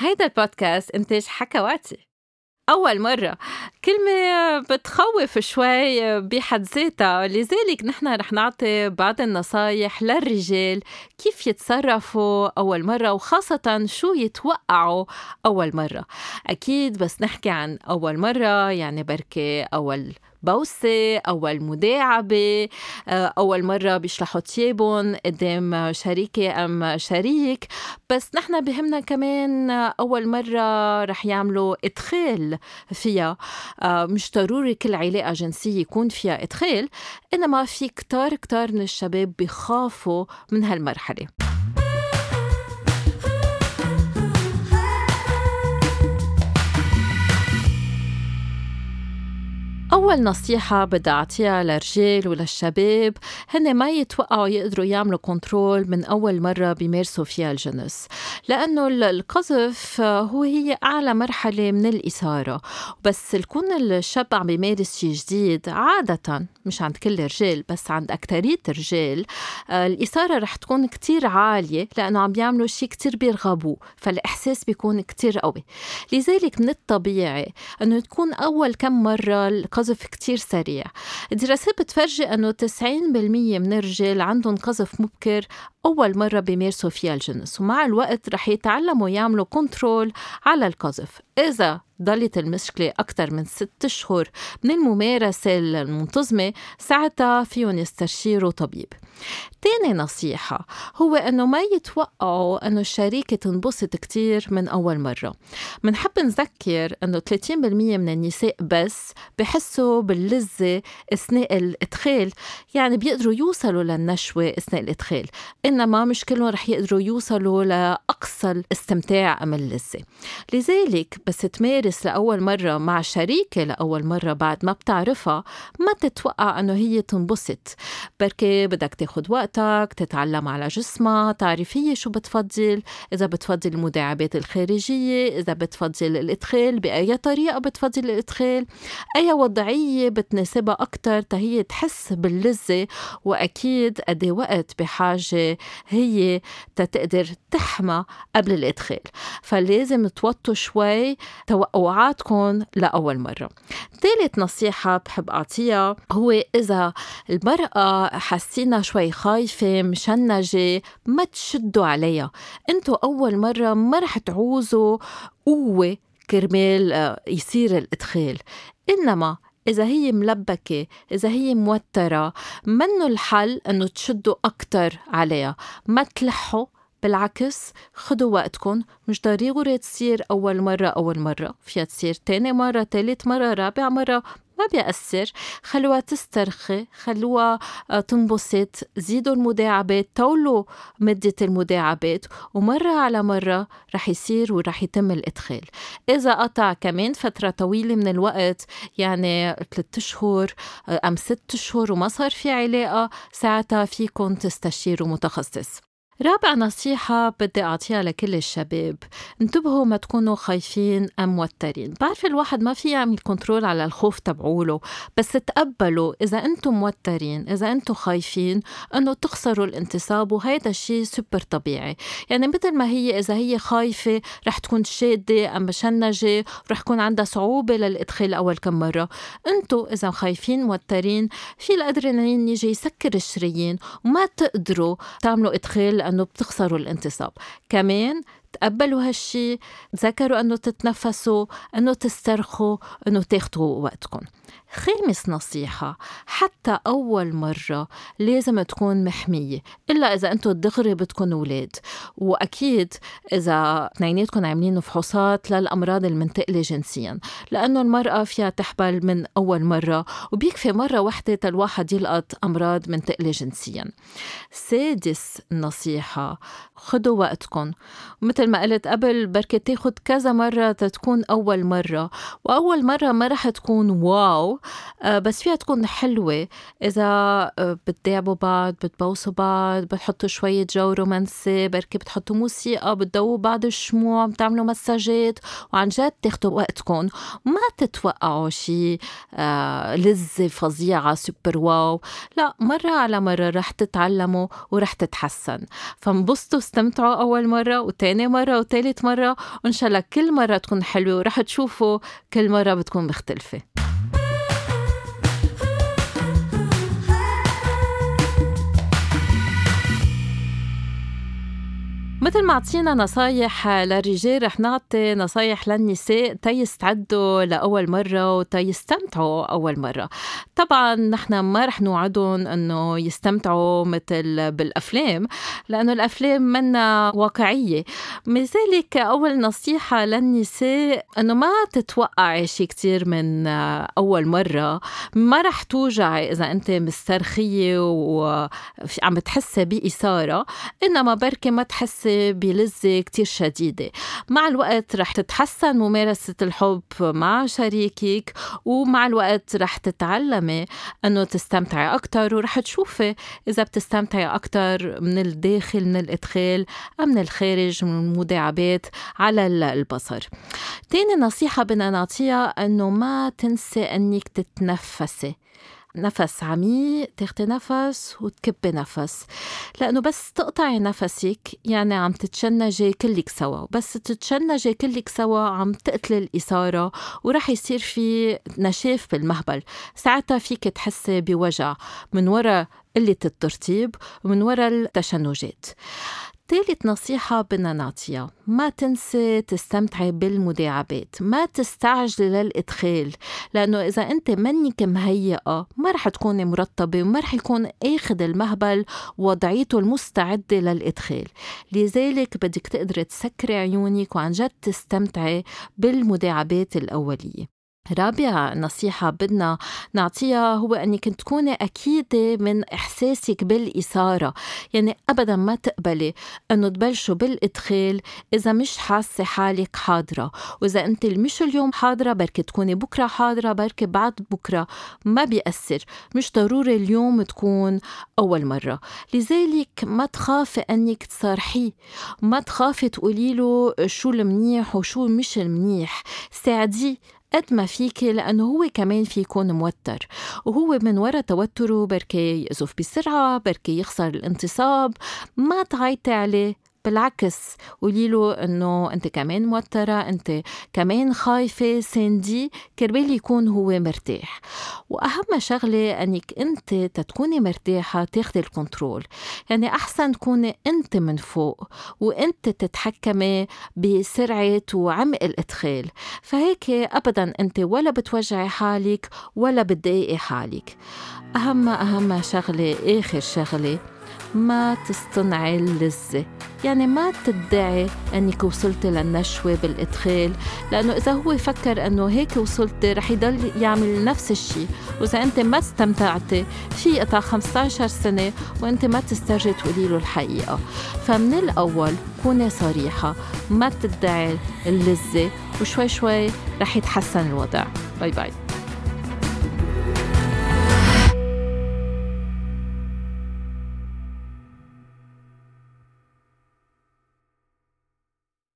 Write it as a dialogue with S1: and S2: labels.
S1: هيدا البودكاست إنتاج حكواتي. أول مرة. كلمة بتخوف شوي بحد ذاتها. لذلك نحن رح نعطي بعض النصايح للرجال كيف يتصرفوا أول مرة وخاصة شو يتوقعوا أول مرة. أكيد بس نحكي عن أول مرة يعني بركة أول بوسة أول مداعبة آه، أول مرة بيشلحوا تيابهم قدام شريكة أم شريك. بس نحن بهمنا كمان أول مرة رح يعملوا إدخال فيها. آه، مش ضروري كل علاقة جنسية يكون فيها إدخال إنما في كتار كتار من الشباب بيخافوا من هالمرحلة. أول نصيحة بدي أعطيها للرجال وللشباب هن ما يتوقعوا يقدروا يعملوا كنترول من أول مرة بيمارسوا فيها الجنس لأنه القذف هو هي أعلى مرحلة من الإثارة بس الكون الشاب عم بيمارس شيء جديد عادة مش عند كل الرجال بس عند أكترية الرجال الإثارة رح تكون كتير عالية لأنه عم بيعملوا شيء كتير بيرغبوه فالإحساس بيكون كتير قوي. لذلك من الطبيعي أنه تكون أول كم مرة القذف كتير سريع. الدراسات بتفرجي أنه 90% من الرجال عندهم قذف مبكر أول مرة بيمارسوا فيها الجنس ومع الوقت رح يتعلموا يعملوا كنترول على القذف. إذا ضلت المشكلة أكثر من ست أشهر من الممارسة المنتظمة ساعتها فيهم يستشيروا طبيب. تاني نصيحة هو أنه ما يتوقعوا أنه الشريكة تنبسط كتير من أول مرة. منحب نذكر أنه 30% من النساء بس بحسوا باللذة أثناء الإدخال يعني بيقدروا يوصلوا للنشوة أثناء الإدخال. إنما مش كلهم رح يقدروا يوصلوا لأقصى الاستمتاع أم اللذة. لذلك بس تمارس لأول مرة مع شريكة لأول مرة بعد ما بتعرفها ما تتوقع أنه هي تنبسط. بركي بدك تاخد وقتك تتعلم على جسمها تعرف هي شو بتفضل إذا بتفضل المداعبات الخارجية إذا بتفضل الإدخال بأي طريقة بتفضل الإدخال. أي وضعية بتناسبها أكتر تهي تحس باللذة وأكيد قد وقت بحاجة هي تتقدر تحمى قبل الإدخال. فلازم توطوا شوي توقعاتكم لأول مرة. ثالث نصيحة بحب أعطيها هو إذا المرأة حسينا شوي خايفة مشنجة ما تشدوا عليها. انتو أول مرة ما رح تعوزوا قوة كرمال آه، يصير الإدخال. إنما إذا هي ملبكة إذا هي موترة منه الحل أنه تشدوا أكتر عليها. ما تلحوا بالعكس خدوا وقتكم. مش ضروري تصير أول مرة أول مرة. فيها تصير تاني مرة تالت مرة رابع مرة. ما بيأثر؟ خلوها تسترخي خلوها آه، تنبسط. زيدوا المداعبات طولوا مدة المداعبات ومرة على مرة رح يصير ورح يتم الإدخال. إذا قطع كمان فترة طويلة من الوقت يعني ثلاثة أشهر آه، أم ست أشهر وما صار في علاقة ساعتها فيكم تستشيروا متخصص. رابع نصيحة بدي أعطيها لكل الشباب. انتبهوا ما تكونوا خايفين أم موترين. بعرف الواحد ما في يعمل كنترول على الخوف تبعوله بس تقبلوا إذا أنتم موترين إذا أنتم خايفين أنه تخسروا الانتصاب وهذا الشيء سوبر طبيعي. يعني مثل ما هي إذا هي خايفة رح تكون شادة أم مشنجة رح يكون عندها صعوبة للإدخال أول كم مرة. أنتم إذا خايفين موترين في الأدرينالين يجي يسكر الشرايين وما تقدروا تعملوا إدخال لأنه بتخسروا الانتصاب. كمان تقبلوا هالشي تذكروا أنه تتنفسوا أنه تسترخوا أنه تاخدوا وقتكم. خامس نصيحة حتى أول مرة لازم تكون محمية إلا إذا أنتم دغري بدكم أولاد وأكيد إذا اثنيناتكم عاملين فحوصات للأمراض المنتقلة جنسيا لأنه المرأة فيها تحبل من أول مرة وبيكفي مرة واحدة الواحد يلقط أمراض منتقلة جنسيا. سادس نصيحة خدوا وقتكم. ما قلت قبل بركة تاخد كذا مرة تتكون أول مرة وأول مرة ما رح تكون wow آه، بس فيها تكون حلوة. إذا آه، بتداعبوا بعض بتبوسوا بعض بتحطوا شوية جو رومانسي بركي بتحطوا موسيقى بتدووا بعض الشموع بتعملوا مساجات وعن جد تاخدوا وقتكم. ما تتوقعوا شي آه، لذة فظيعة super wow. لا مرة على مرة رح تتعلموا ورح تتحسن. فانبسطوا استمتعوا أول مرة وتاني مرة وثالث مرة. وإن شاء الله كل مرة تكون حلوة ورح تشوفوا كل مرة بتكون مختلفة. مثل ما عطينا نصايح للرجال رح نعطي نصايح للنساء تيستعدوا لأول مرة وتيستمتعوا أول مرة. طبعا نحن ما رح نوعدهم أنه يستمتعوا مثل بالأفلام لأنه الأفلام منا واقعية. لذلك أول نصيحة للنساء أنه ما تتوقعي شي كتير من أول مرة. ما رح توجعي إذا أنت مسترخية وعم تحسي بإثارة إنما بركي ما تحسي بلذة كتير شديدة. مع الوقت رح تتحسن ممارسة الحب مع شريكك ومع الوقت رح تتعلمي أنه تستمتعي أكتر ورح تشوفي إذا بتستمتعي أكتر من الداخل من الإدخال أم من الخارج من المداعبات على البصر. تاني نصيحة بدنا نعطيها أنه ما تنسي أنك تتنفسي. نفس عميق تاخدي نفس وتكبي نفس. لأنه بس تقطعي نفسك يعني عم تتشنجي كلك سوا. بس تتشنجي كلك سوا عم تقتلي الإثارة ورح يصير في نشاف بالمهبل. ساعتها فيك تحسي بوجع من وراء قلة الترطيب ومن وراء التشنجات. ثالث نصيحة بدنا نعطيها. ما تنسي تستمتعي بالمداعبات. ما تستعجلي للإدخال لأنه إذا أنت منك مهيئة ما رح تكوني مرتبة وما رح يكون أخذ المهبل وضعيته المستعدة للإدخال. لذلك بدك تقدري تسكري عيونك وعن جد تستمتعي بالمداعبات الأولية. رابع نصيحة بدنا نعطيها هو أنك تكوني أكيدة من إحساسك بالإثارة. يعني أبدا ما تقبلي أنه تبلشوا بالإدخال إذا مش حاسة حالك حاضرة. وإذا أنت مش اليوم حاضرة بركي تكوني بكرة حاضرة بركي بعد بكرة ما بيأثر. مش ضروري اليوم تكون أول مرة. لذلك ما تخافي أنك تصارحيه. ما تخافي تقولي له شو المنيح وشو مش المنيح. ساعديه. قد ما فيكي لأنه هو كمان في يكون موتر. وهو من وراء توتره بركي يقذف بسرعة بركي يخسر الانتصاب. ما تعيطي عليه. بالعكس قولي له إنه أنت كمان موترة أنت كمان خايفة ساندي كربال يكون هو مرتاح. وأهم شغلة إنك أنت تتكوني مرتاحة تاخدي الكنترول. يعني أحسن تكوني أنت من فوق وأنت تتحكمي بسرعة وعمق الإدخال. فهيك ابدا أنت ولا بتوجعي حالك ولا بتضايقي حالك. أهم أهم شغلة آخر شغلة ما تصطنعي اللذة. يعني ما تدعي أنك وصلتي للنشوة بالإدخال لأنه إذا هو فكر أنه هيك وصلتي رح يضل يعمل نفس الشيء وإذا أنت ما استمتعتي في قطع 15 سنة وأنت ما تسترجي تقولي له الحقيقة. فمن الأول كوني صريحة ما تدعي اللذة وشوي شوي رح يتحسن الوضع. باي باي.